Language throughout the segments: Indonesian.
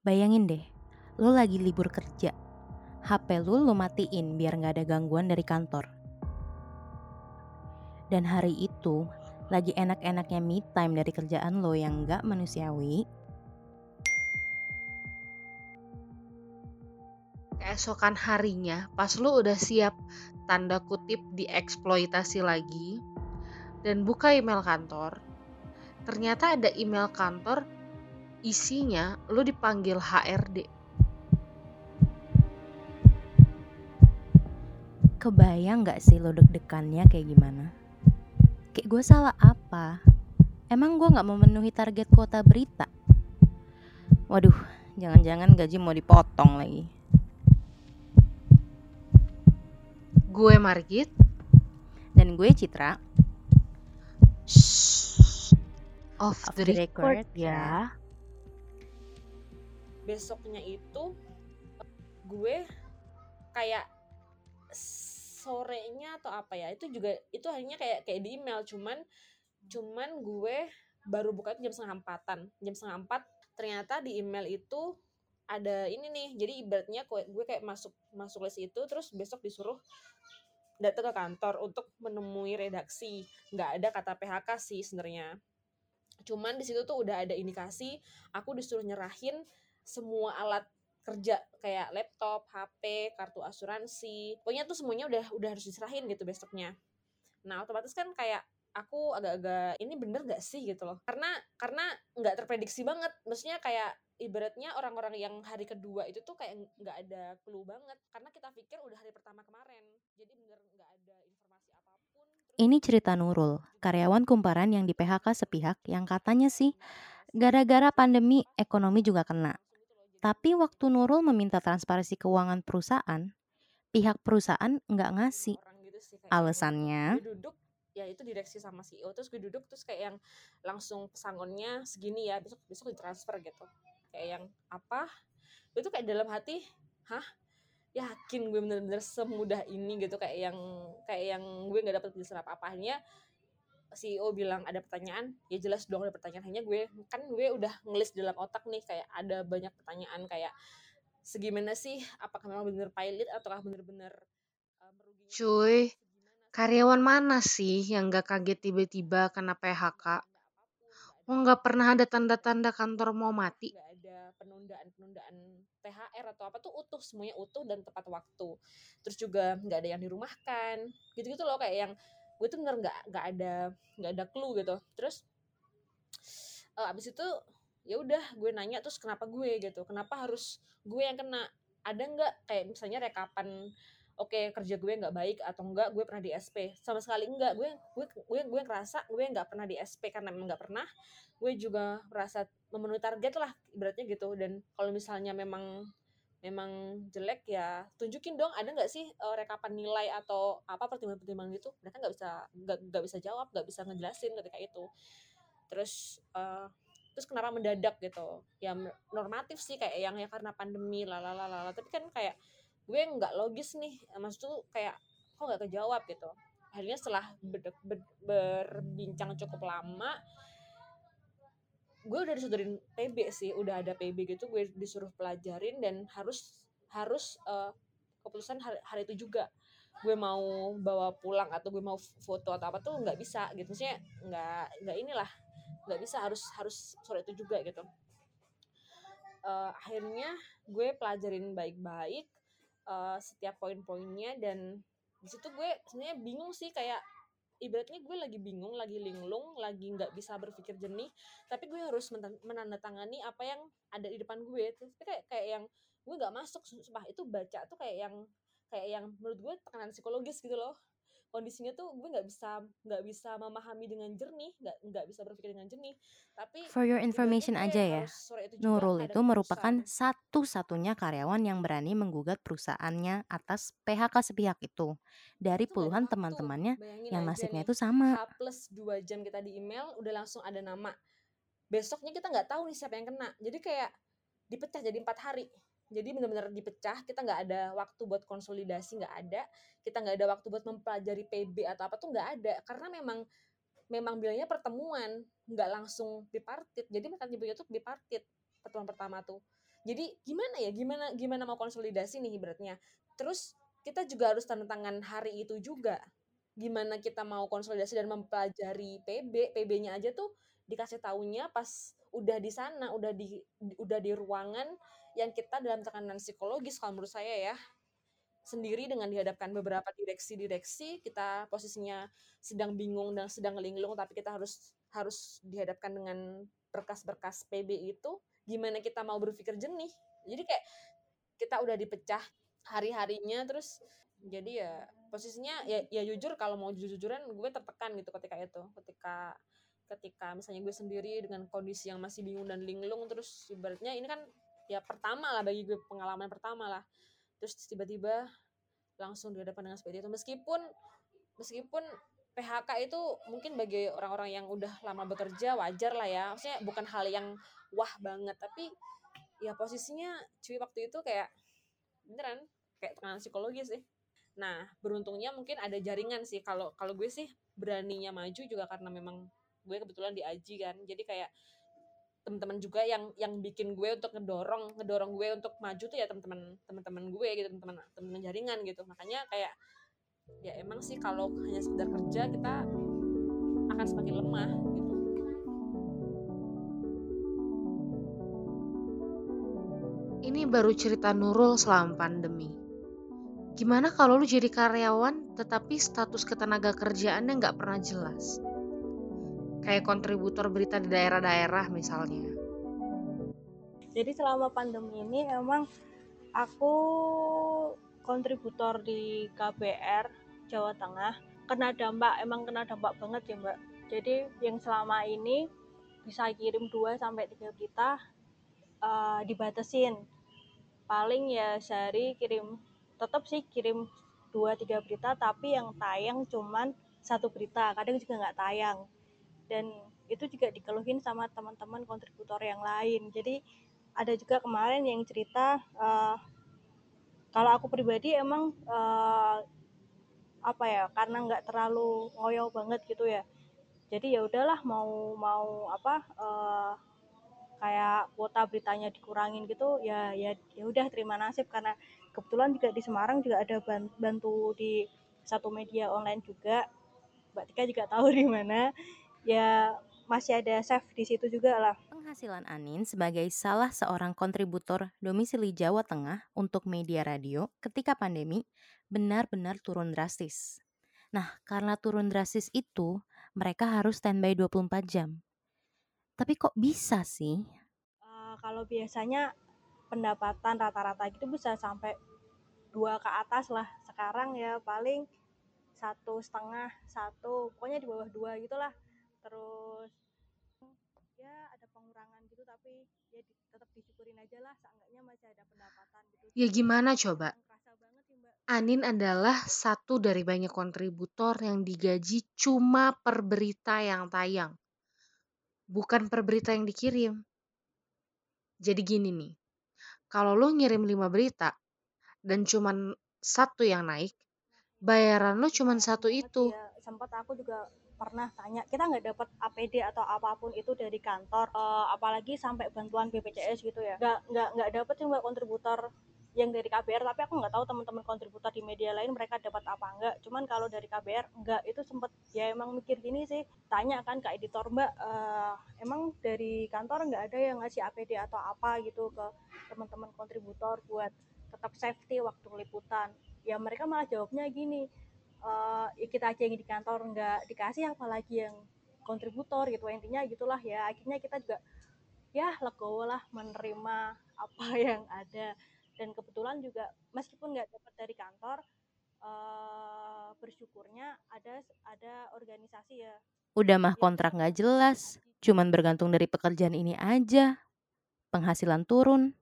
Bayangin deh, lo lagi libur kerja. HP lo lo matiin biar nggak ada gangguan dari kantor. Dan hari itu lagi enak-enaknya me time dari kerjaan lo yang nggak manusiawi. Keesokan harinya, pas lo udah siap tanda kutip dieksploitasi lagi dan buka email kantor, ternyata ada email kantor isinya lo dipanggil HRD. Kebayang nggak sih lo deg-degannya kayak gimana? Kayak gue salah apa? Emang gue nggak memenuhi target kuota berita? Waduh, jangan-jangan gaji mau dipotong lagi. Gue Margit. Dan gue Citra. Shh. Off, Off the, the record, record, ya. Besoknya itu gue kayak sorenya atau apa ya itu juga itu hanya kayak kayak di email cuman cuman gue baru buka itu jam setengah empatan. Jam setengah empat ternyata di email itu ada ini nih jadi ibaratnya gue kayak masuk masuk les itu terus besok disuruh datang ke kantor untuk menemui redaksi. Nggak ada kata PHK sih sebenarnya. Cuman di situ tuh udah ada indikasi aku disuruh nyerahin semua alat kerja kayak laptop, HP, kartu asuransi. Pokoknya tuh semuanya udah udah harus diserahin gitu besoknya. Nah, otomatis kan kayak aku agak-agak ini bener gak sih gitu loh. Karena karena nggak terprediksi banget. Maksudnya kayak ibaratnya orang-orang yang hari kedua itu tuh kayak nggak ada clue banget karena kita pikir udah hari pertama kemarin. Jadi bener nggak ada informasi apa pun. Terus Ini cerita Nurul, karyawan kumparan yang di PHK sepihak yang katanya sih gara-gara pandemi ekonomi juga kena. Tapi waktu Nurul meminta transparansi keuangan perusahaan, pihak perusahaan nggak ngasih. gitu sih yang Alasannya, gue duduk ya itu direksi sama CEO terus gue duduk terus kayak yang langsung pesangonnya segini ya besok besok ditransfer gitu. Kayak yang apa? Gue tuh kayak dalam hati hah? Yakin gue bener-bener semudah ini? Gitu kayak yang kayak yang gue nggak dapet penjelasan apa apanya CEO bilang ada pertanyaan ya jelas dong ada pertanyaan. Hanya gue kan gue udah ngelis dalam otak nih kayak ada banyak pertanyaan kayak segimana sih apakah memang bener pilot ataukah bener-bener uh, Cuy, Karyawan mana sih yang gak kaget tiba-tiba kena PHK? Oh, nggak pernah ada tanda-tanda kantor mau mati. nggak ada penundaan-penundaan THR atau apa tuh utuh semuanya utuh dan tepat waktu. Terus juga nggak ada yang dirumahkan. Gitu-gitu loh kayak yang gue tuh bener nggak nggak ada nggak ada clue gitu. Terus eh, abis itu ya udah gue nanya terus kenapa gue gitu? Kenapa harus gue yang kena? Ada nggak? Kayak misalnya rekapan oke kerja gue nggak baik atau enggak gue pernah di SP sama sekali enggak gue gue gue gue ngerasa gue nggak pernah di SP karena memang nggak pernah. Gue juga merasa memenuhi target lah ibaratnya gitu. Dan kalau misalnya memang memang jelek ya. Tunjukin dong ada nggak sih eh, rekapan nilai atau apa pertimbangan-pertimbangan gitu? Mereka nggak bisa nggak bisa jawab nggak bisa ngejelasin ketika itu. Terus eh, terus kenapa mendadak gitu? Ya normatif sih kayak yang ya karena pandemi lalalala tapi kan kayak gue nggak logis nih. Maksud tuh kayak kok nggak kejawab gitu. Akhirnya setelah ber- ber- berbincang cukup lama gue udah disuruhin PB sih udah ada PB gitu gue disuruh pelajarin dan harus harus eh, keputusan hari, hari itu juga. Gue mau bawa pulang atau gue mau foto atau apa tuh nggak bisa gitu. Maksudnya nggak nggak inilah nggak bisa harus harus sore itu juga gitu. Eh, akhirnya gue pelajarin baik-baik eh, setiap poin-poinnya dan di situ gue sebenarnya bingung sih kayak ibaratnya gue lagi bingung lagi linglung lagi nggak bisa berpikir jernih tapi gue harus menandatangani apa yang ada di depan gue. Tapi kayak kayak yang gue nggak masuk sumpah itu baca tuh kayak yang kayak yang menurut gue tekanan psikologis gitu loh kondisinya tuh gue nggak bisa nggak bisa memahami dengan jernih nggak nggak bisa berpikir dengan jernih. Tapi for your information aja ya, itu Nurul itu merupakan satu-satunya karyawan yang berani menggugat perusahaannya atas PHK sepihak itu. Dari itu puluhan waktu teman-temannya yang nasibnya itu sama. H plus 2 jam kita di email udah langsung ada nama. Besoknya kita nggak tahu nih siapa yang kena. Jadi kayak dipecah jadi empat hari jadi benar-benar dipecah kita nggak ada waktu buat konsolidasi nggak ada. Kita nggak ada waktu buat mempelajari PB atau apa tuh nggak ada. Karena memang memang bilangnya pertemuan nggak langsung bipartit. Jadi mereka nyebutnya tuh bipartit pertemuan pertama tuh. Jadi gimana ya gimana gimana mau konsolidasi nih ibaratnya? Terus kita juga harus tanda tangan hari itu juga. Gimana kita mau konsolidasi dan mempelajari PB PB-nya aja tuh dikasih taunya pas udah di sana udah di udah di ruangan yang kita dalam tekanan psikologis kalau menurut saya ya. Sendiri dengan dihadapkan beberapa direksi-direksi kita posisinya sedang bingung dan sedang linglung tapi kita harus harus dihadapkan dengan berkas-berkas PB itu. Gimana kita mau berpikir jernih? Jadi kayak kita udah dipecah hari-harinya terus jadi ya posisinya ya ya jujur kalau mau jujur-jujuran gue tertekan gitu ketika itu ketika ketika misalnya gue sendiri dengan kondisi yang masih bingung dan linglung terus ibaratnya ini kan ya pertama lah bagi gue pengalaman pertama lah. Terus tiba-tiba langsung dihadapkan dengan seperti itu. Meskipun meskipun PHK itu mungkin bagi orang-orang yang udah lama bekerja wajar lah ya. Maksudnya bukan hal yang wah banget tapi ya posisinya cuy waktu itu kayak beneran kayak tekanan psikologis sih. Nah beruntungnya mungkin ada jaringan sih. Kalau kalau gue sih beraninya maju juga karena memang gue kebetulan di Aji kan jadi kayak teman-teman juga yang yang bikin gue untuk ngedorong ngedorong gue untuk maju tuh ya teman-teman teman-teman gue gitu teman-teman teman jaringan gitu makanya kayak ya emang sih kalau hanya sekedar kerja kita akan semakin lemah gitu Ini baru cerita Nurul selama pandemi. Gimana kalau lu jadi karyawan tetapi status ketenaga kerjaannya nggak pernah jelas? Kayak kontributor berita di daerah-daerah misalnya. Jadi selama pandemi ini emang aku kontributor di KBR Jawa Tengah kena dampak emang kena dampak banget ya mbak. Jadi yang selama ini bisa kirim 2 sampai 3 berita uh, dibatasin. Paling ya sehari kirim tetap sih kirim 2-3 berita tapi yang tayang cuman satu berita kadang juga nggak tayang dan itu juga dikeluhin sama teman-teman kontributor yang lain. Jadi ada juga kemarin yang cerita uh, kalau aku pribadi emang uh, apa ya karena nggak terlalu ngoyo banget gitu ya. Jadi ya udahlah mau mau apa uh, kayak kuota beritanya dikurangin gitu ya ya ya udah terima nasib. Karena kebetulan juga di Semarang juga ada bantu di satu media online juga. Mbak Tika juga tahu di mana ya masih ada save di situ juga lah penghasilan Anin sebagai salah seorang kontributor domisili Jawa Tengah untuk media radio ketika pandemi benar-benar turun drastis. Nah, karena turun drastis itu, mereka harus standby 24 jam. Tapi kok bisa sih? Uh, kalau biasanya pendapatan rata-rata gitu bisa sampai dua ke atas lah. Sekarang ya paling satu setengah, satu, pokoknya di bawah dua gitulah. Terus ya ada pengurangan gitu tapi ya di, tetap disyukurin aja lah seenggaknya masih ada pendapatan gitu. Ya gimana coba? Anin adalah satu dari banyak kontributor yang digaji cuma per berita yang tayang. Bukan per berita yang dikirim. Jadi gini nih kalau lo ngirim lima berita dan cuma satu yang naik bayaran lo cuma satu itu. ya, sempat aku juga pernah tanya kita nggak dapat APD atau apa pun itu dari kantor uh, apalagi sampai bantuan BPJS gitu ya? Nggak nggak nggak dapat sih mbak kontributor yang dari KBR tapi aku nggak tahu teman-teman kontributor di media lain mereka dapat apa enggak cuman kalau dari KBR enggak itu sempet ya emang mikir gini sih. Tanya kan ke editor mbak uh, emang dari kantor nggak ada yang ngasih APD atau apa gitu ke teman-teman kontributor buat tetap safety waktu liputan? Ya mereka malah jawabnya gini uh, kita aja yang di kantor nggak dikasih apalagi yang kontributor gitu. Intinya gitulah ya. Akhirnya kita juga ya legowo lah menerima apa yang ada. Dan kebetulan juga meskipun nggak dapat dari kantor uh, bersyukurnya ada ada organisasi ya. Udah mah kontrak nggak jelas cuman bergantung dari pekerjaan ini aja. Penghasilan turun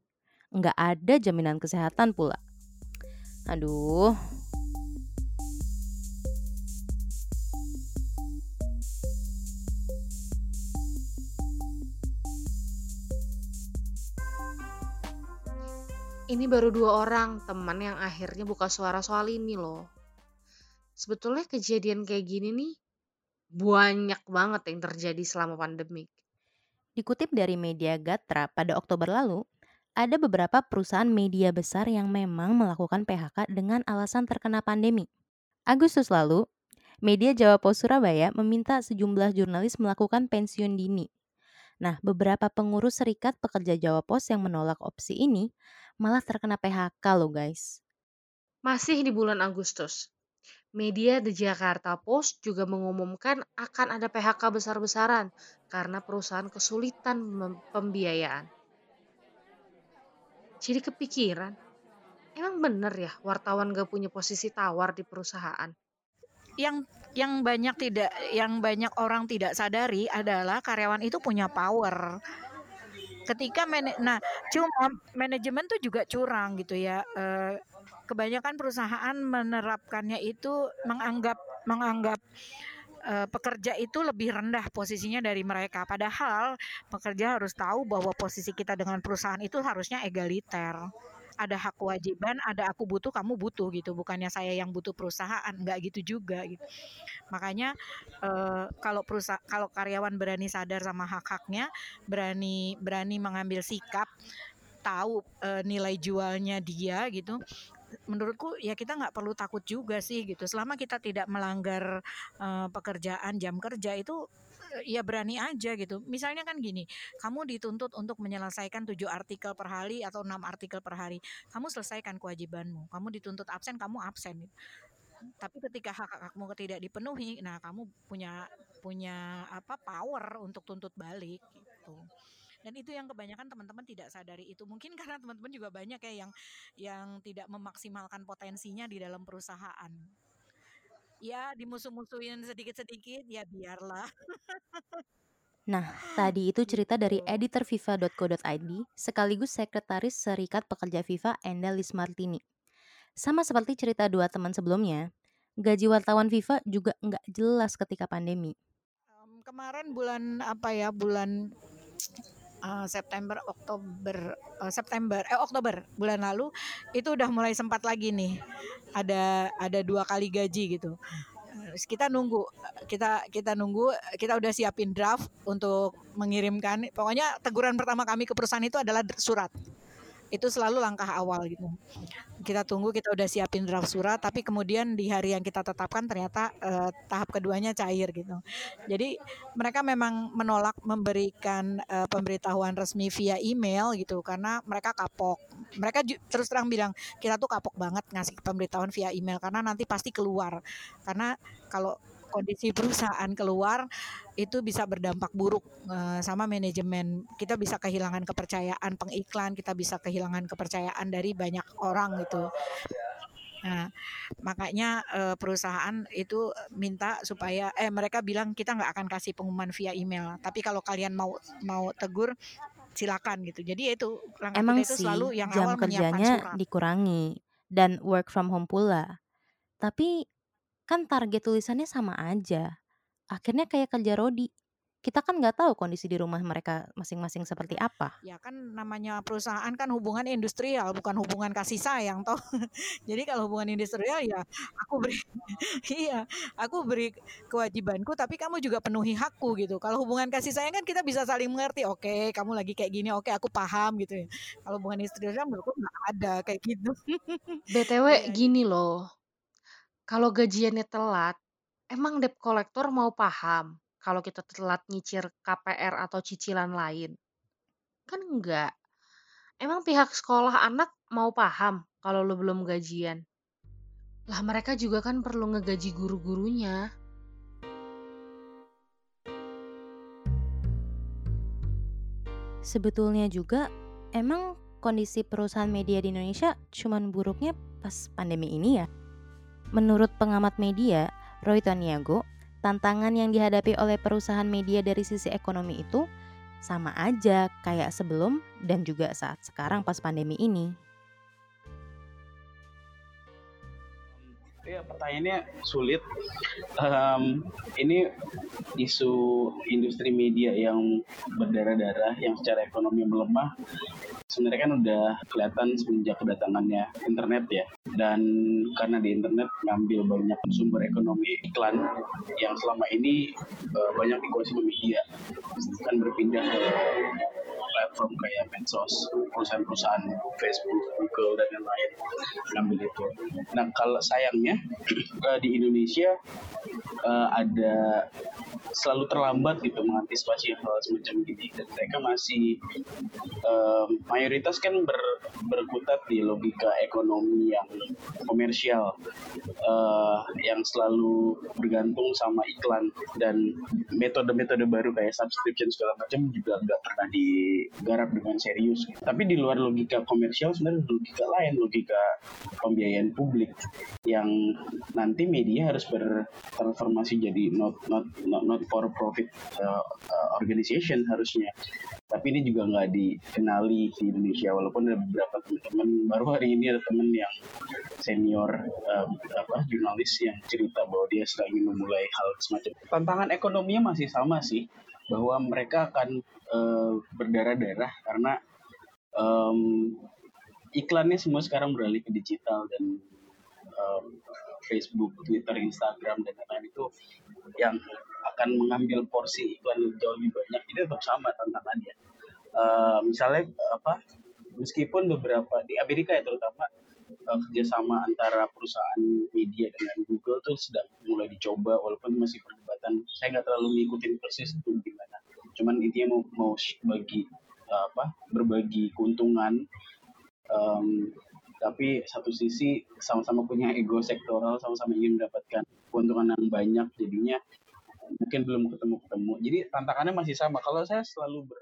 nggak ada jaminan kesehatan pula. Aduh Ini baru dua orang teman yang akhirnya buka suara soal ini loh. Sebetulnya kejadian kayak gini nih banyak banget yang terjadi selama pandemik. Dikutip dari media Gatra pada Oktober lalu, ada beberapa perusahaan media besar yang memang melakukan PHK dengan alasan terkena pandemi. Agustus lalu, media Jawa Pos Surabaya meminta sejumlah jurnalis melakukan pensiun dini. Nah, beberapa pengurus serikat pekerja Jawa Pos yang menolak opsi ini malah terkena PHK loh guys. Masih di bulan Agustus, media The Jakarta Post juga mengumumkan akan ada PHK besar-besaran karena perusahaan kesulitan pembiayaan. Jadi kepikiran, emang bener ya wartawan gak punya posisi tawar di perusahaan? Yang yang banyak tidak yang banyak orang tidak sadari adalah karyawan itu punya power. Ketika man, nah cuma manajemen tuh juga curang gitu ya. E, kebanyakan perusahaan menerapkannya itu menganggap menganggap pekerja itu lebih rendah posisinya dari mereka. Padahal pekerja harus tahu bahwa posisi kita dengan perusahaan itu harusnya egaliter. Ada hak kewajiban, ada aku butuh, kamu butuh gitu. Bukannya saya yang butuh perusahaan, nggak gitu juga gitu. Makanya eh, kalau perusahaan, kalau karyawan berani sadar sama hak-haknya, berani berani mengambil sikap, tahu e, nilai jualnya dia gitu menurutku ya kita nggak perlu takut juga sih gitu selama kita tidak melanggar uh, pekerjaan jam kerja itu ya berani aja gitu. Misalnya kan gini, kamu dituntut untuk menyelesaikan tujuh artikel per hari atau enam artikel per hari. Kamu selesaikan kewajibanmu. Kamu dituntut absen, kamu absen. Tapi ketika hak-hakmu tidak dipenuhi, nah kamu punya punya apa power untuk tuntut balik gitu dan itu yang kebanyakan teman-teman tidak sadari itu mungkin karena teman-teman juga banyak ya yang yang tidak memaksimalkan potensinya di dalam perusahaan ya dimusuh-musuhin sedikit-sedikit ya biarlah Nah, tadi itu cerita dari editor FIFA.co.id sekaligus sekretaris Serikat Pekerja FIFA Enda Lismartini. Sama seperti cerita dua teman sebelumnya, gaji wartawan FIFA juga nggak jelas ketika pandemi. Kemarin bulan apa ya, bulan uh, September Oktober uh, September eh Oktober bulan lalu itu udah mulai sempat lagi nih. Ada ada dua kali gaji gitu. Kita nunggu kita kita nunggu kita udah siapin draft untuk mengirimkan. Pokoknya teguran pertama kami ke perusahaan itu adalah surat itu selalu langkah awal gitu. Kita tunggu kita udah siapin draft surat tapi kemudian di hari yang kita tetapkan ternyata eh, tahap keduanya cair gitu. Jadi mereka memang menolak memberikan eh, pemberitahuan resmi via email gitu karena mereka kapok. Mereka terus terang bilang kita tuh kapok banget ngasih pemberitahuan via email karena nanti pasti keluar. Karena kalau kondisi perusahaan keluar itu bisa berdampak buruk uh, sama manajemen. Kita bisa kehilangan kepercayaan pengiklan, kita bisa kehilangan kepercayaan dari banyak orang gitu. Nah, makanya uh, perusahaan itu minta supaya eh mereka bilang kita nggak akan kasih pengumuman via email, tapi kalau kalian mau mau tegur silakan gitu. Jadi itu Emang itu sih, selalu yang jam awal kerjanya dikurangi dan work from home pula. Tapi Kan target tulisannya sama aja. Akhirnya kayak kerja rodi. Kita kan nggak tahu kondisi di rumah mereka masing-masing seperti apa. Ya kan namanya perusahaan kan hubungan industrial bukan hubungan kasih sayang toh. Jadi kalau hubungan industrial ya aku beri iya, aku beri kewajibanku tapi kamu juga penuhi hakku gitu. Kalau hubungan kasih sayang kan kita bisa saling mengerti. Oke, kamu lagi kayak gini, oke aku paham gitu ya. Kalau hubungan industrial menurutku nggak ada kayak gitu. BTW iya, gini loh, kalau gajiannya telat, emang debt collector mau paham kalau kita telat nyicir KPR atau cicilan lain? Kan enggak. Emang pihak sekolah anak mau paham kalau lo belum gajian? Lah mereka juga kan perlu ngegaji guru-gurunya. Sebetulnya juga emang kondisi perusahaan media di Indonesia cuman buruknya pas pandemi ini ya? Menurut pengamat media, Roy Taniago, tantangan yang dihadapi oleh perusahaan media dari sisi ekonomi itu sama aja kayak sebelum dan juga saat sekarang pas pandemi ini. Ya pertanyaannya sulit. Um, ini isu industri media yang berdarah-darah, yang secara ekonomi melemah, sebenarnya kan udah kelihatan semenjak kedatangannya internet ya. Dan karena di internet ngambil banyak sumber ekonomi iklan yang selama ini uh, banyak dikuasai media, kan berpindah ke platform kayak medsos, perusahaan-perusahaan Facebook, Google dan lain-lain ngambil itu. Nah kalau sayangnya uh, di Indonesia uh, ada selalu terlambat gitu mengantisipasi hal semacam gini dan mereka masih um, mayoritas kan ber, berkutat di logika ekonomi yang komersial uh, yang selalu bergantung sama iklan dan metode-metode baru kayak subscription segala macam juga nggak pernah digarap dengan serius. Tapi di luar logika komersial sebenarnya logika lain logika pembiayaan publik yang nanti media harus bertransformasi jadi not not not, not for profit uh, uh, organization harusnya. Tapi ini juga nggak dikenali di Indonesia. Walaupun ada beberapa teman-teman baru hari ini ada teman yang senior uh, apa jurnalis yang cerita bahwa dia sedang memulai hal semacam. Tantangan ekonominya masih sama sih bahwa mereka akan uh, berdarah-darah karena um, iklannya semua sekarang beralih ke digital dan um, Facebook, Twitter, Instagram dan lain-lain itu yang akan mengambil porsi iklan jauh lebih banyak. Ini tetap sama tantangannya. Uh, misalnya apa? Meskipun beberapa di Amerika ya terutama uh, kerjasama antara perusahaan media dengan Google tuh sedang mulai dicoba walaupun masih perdebatan. Saya nggak terlalu ngikutin persis itu gimana. Cuman intinya mau mau bagi uh, apa? Berbagi keuntungan um, tapi satu sisi sama-sama punya ego sektoral sama-sama ingin mendapatkan keuntungan yang banyak jadinya mungkin belum ketemu-ketemu jadi tantangannya masih sama kalau saya selalu ber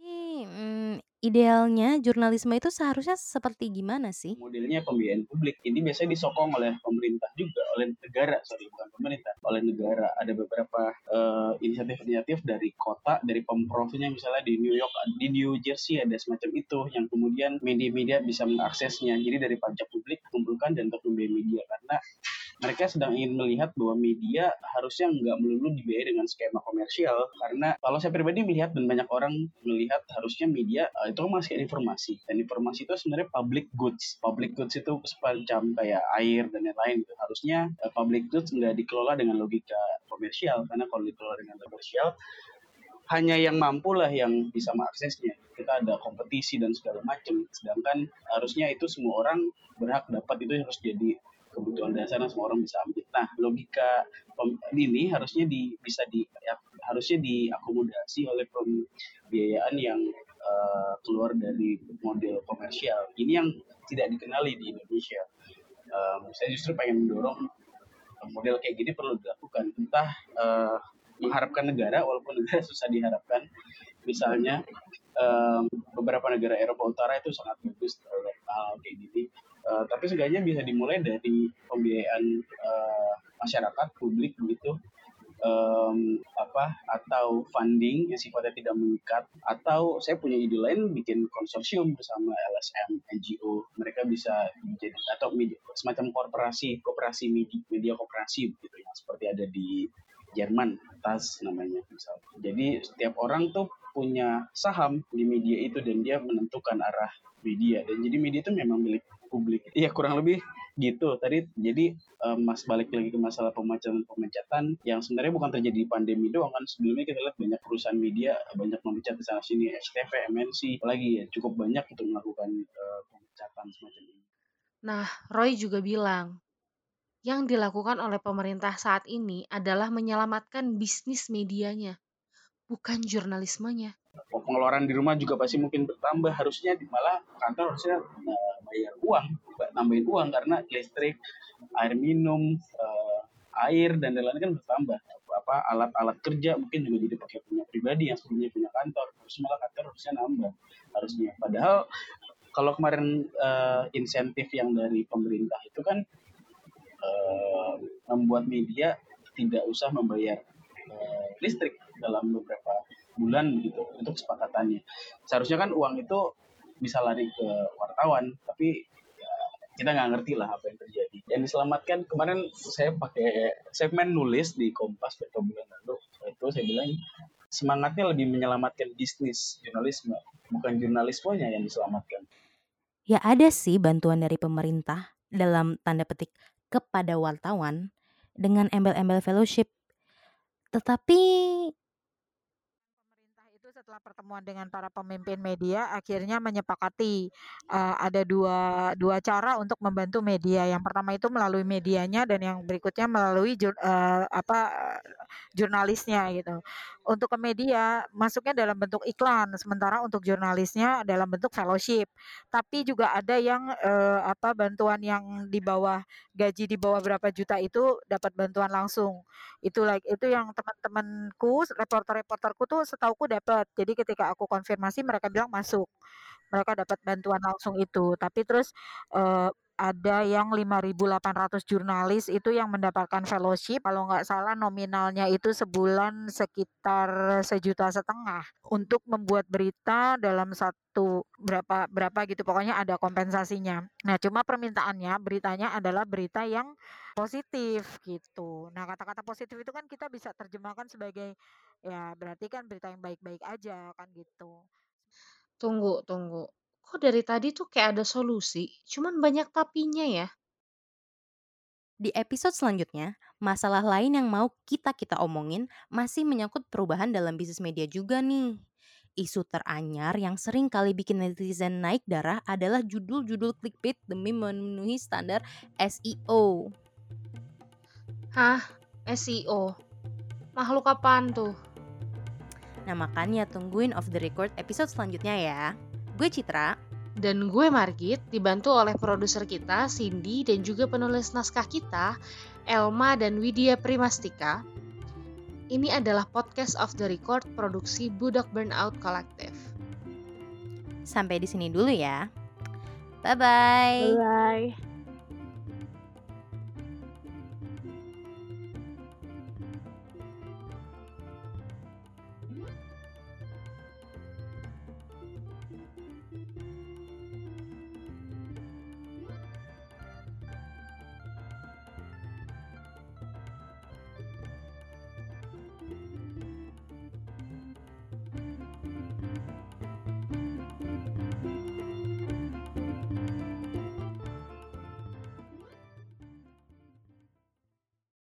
hmm, idealnya jurnalisme itu seharusnya seperti gimana sih? Modelnya pembiayaan publik. Ini biasanya disokong oleh pemerintah juga, oleh negara, sorry bukan pemerintah, oleh negara. Ada beberapa uh, inisiatif-inisiatif dari kota, dari pemprovnya misalnya di New York, di New Jersey ada semacam itu yang kemudian media-media bisa mengaksesnya. Jadi dari pajak publik kumpulkan dan untuk membiayai media karena mereka sedang ingin melihat bahwa media harusnya nggak melulu dibiayai dengan skema komersial karena kalau saya pribadi melihat dan banyak orang melihat harusnya media uh, itu masih informasi dan informasi itu sebenarnya public goods public goods itu semacam kayak air dan lain-lain gitu. harusnya uh, public goods nggak dikelola dengan logika komersial karena kalau dikelola dengan komersial hanya yang mampu lah yang bisa mengaksesnya. Kita ada kompetisi dan segala macam. Sedangkan harusnya itu semua orang berhak dapat itu harus jadi kebutuhan dasar yang semua orang bisa ambil. Nah, logika ini harusnya di, bisa di ya, harusnya diakomodasi oleh pembiayaan yang uh, keluar dari model komersial. Ini yang tidak dikenali di Indonesia. Um, saya justru pengen mendorong model kayak gini perlu dilakukan. Entah uh, mengharapkan negara, walaupun negara susah diharapkan. Misalnya um, beberapa negara Eropa Utara itu sangat bagus terhadap hal kayak gini. Uh, tapi seenggaknya bisa dimulai dari pembiayaan uh, masyarakat publik begitu um, apa atau funding yang sifatnya tidak mengikat atau saya punya ide lain bikin konsorsium bersama LSM NGO mereka bisa menjadi atau media, semacam korporasi kooperasi media, media kooperasi begitu yang seperti ada di Jerman tas namanya misal jadi setiap orang tuh punya saham di media itu dan dia menentukan arah media dan jadi media itu memang milik publik. Iya kurang lebih gitu. Tadi jadi um, mas balik lagi ke masalah pemecatan-pemecatan yang sebenarnya bukan terjadi di pandemi doang kan. Sebelumnya kita lihat banyak perusahaan media banyak memecat di sana sini, STV, MNC, lagi ya cukup banyak untuk melakukan uh, pemecatan semacam ini. Nah, Roy juga bilang yang dilakukan oleh pemerintah saat ini adalah menyelamatkan bisnis medianya, bukan jurnalismenya. Pengeluaran di rumah juga pasti mungkin bertambah. Harusnya malah kantor harusnya uh, bayar uang, tambahin uang karena listrik, air minum, uh, air dan lain-lain kan bertambah. Apa alat-alat kerja mungkin juga jadi pakai punya pribadi yang sebelumnya punya kantor, terus malah kantor harusnya nambah harusnya. Padahal kalau kemarin uh, insentif yang dari pemerintah itu kan uh, membuat media tidak usah membayar uh, listrik dalam beberapa bulan gitu untuk kesepakatannya. Seharusnya kan uang itu bisa lari ke wartawan tapi ya, kita nggak ngerti lah apa yang terjadi yang diselamatkan kemarin saya pakai main nulis di Kompas beberapa bulan lalu itu saya bilang semangatnya lebih menyelamatkan bisnis jurnalisme bukan jurnalismenya yang diselamatkan Ya ada sih bantuan dari pemerintah dalam tanda petik kepada wartawan dengan embel-embel fellowship. Tetapi setelah pertemuan dengan para pemimpin media akhirnya menyepakati uh, ada dua dua cara untuk membantu media. Yang pertama itu melalui medianya dan yang berikutnya melalui jur, uh, apa jurnalisnya gitu. Untuk ke media masuknya dalam bentuk iklan, sementara untuk jurnalisnya dalam bentuk fellowship. Tapi juga ada yang uh, apa bantuan yang di bawah gaji di bawah berapa juta itu dapat bantuan langsung. Itu like itu yang teman-temanku, reporter-reporterku tuh setauku dapat. Jadi ketika aku konfirmasi mereka bilang masuk. Mereka dapat bantuan langsung itu. Tapi terus uh, ada yang 5.800 jurnalis itu yang mendapatkan fellowship kalau nggak salah nominalnya itu sebulan sekitar sejuta setengah untuk membuat berita dalam satu berapa berapa gitu pokoknya ada kompensasinya. Nah cuma permintaannya beritanya adalah berita yang positif gitu. Nah kata-kata positif itu kan kita bisa terjemahkan sebagai ya berarti kan berita yang baik-baik aja kan gitu. Tunggu, tunggu kok dari tadi tuh kayak ada solusi, cuman banyak tapinya ya. Di episode selanjutnya, masalah lain yang mau kita-kita omongin masih menyangkut perubahan dalam bisnis media juga nih. Isu teranyar yang sering kali bikin netizen naik darah adalah judul-judul clickbait demi memenuhi standar SEO. Hah? SEO? Makhluk apaan tuh? Nah makanya tungguin off the record episode selanjutnya ya. Gue Citra. Dan gue Margit, dibantu oleh produser kita, Cindy, dan juga penulis naskah kita, Elma dan Widya Primastika. Ini adalah podcast of the record produksi Budak Burnout Collective. Sampai di sini dulu ya. Bye-bye. Bye-bye.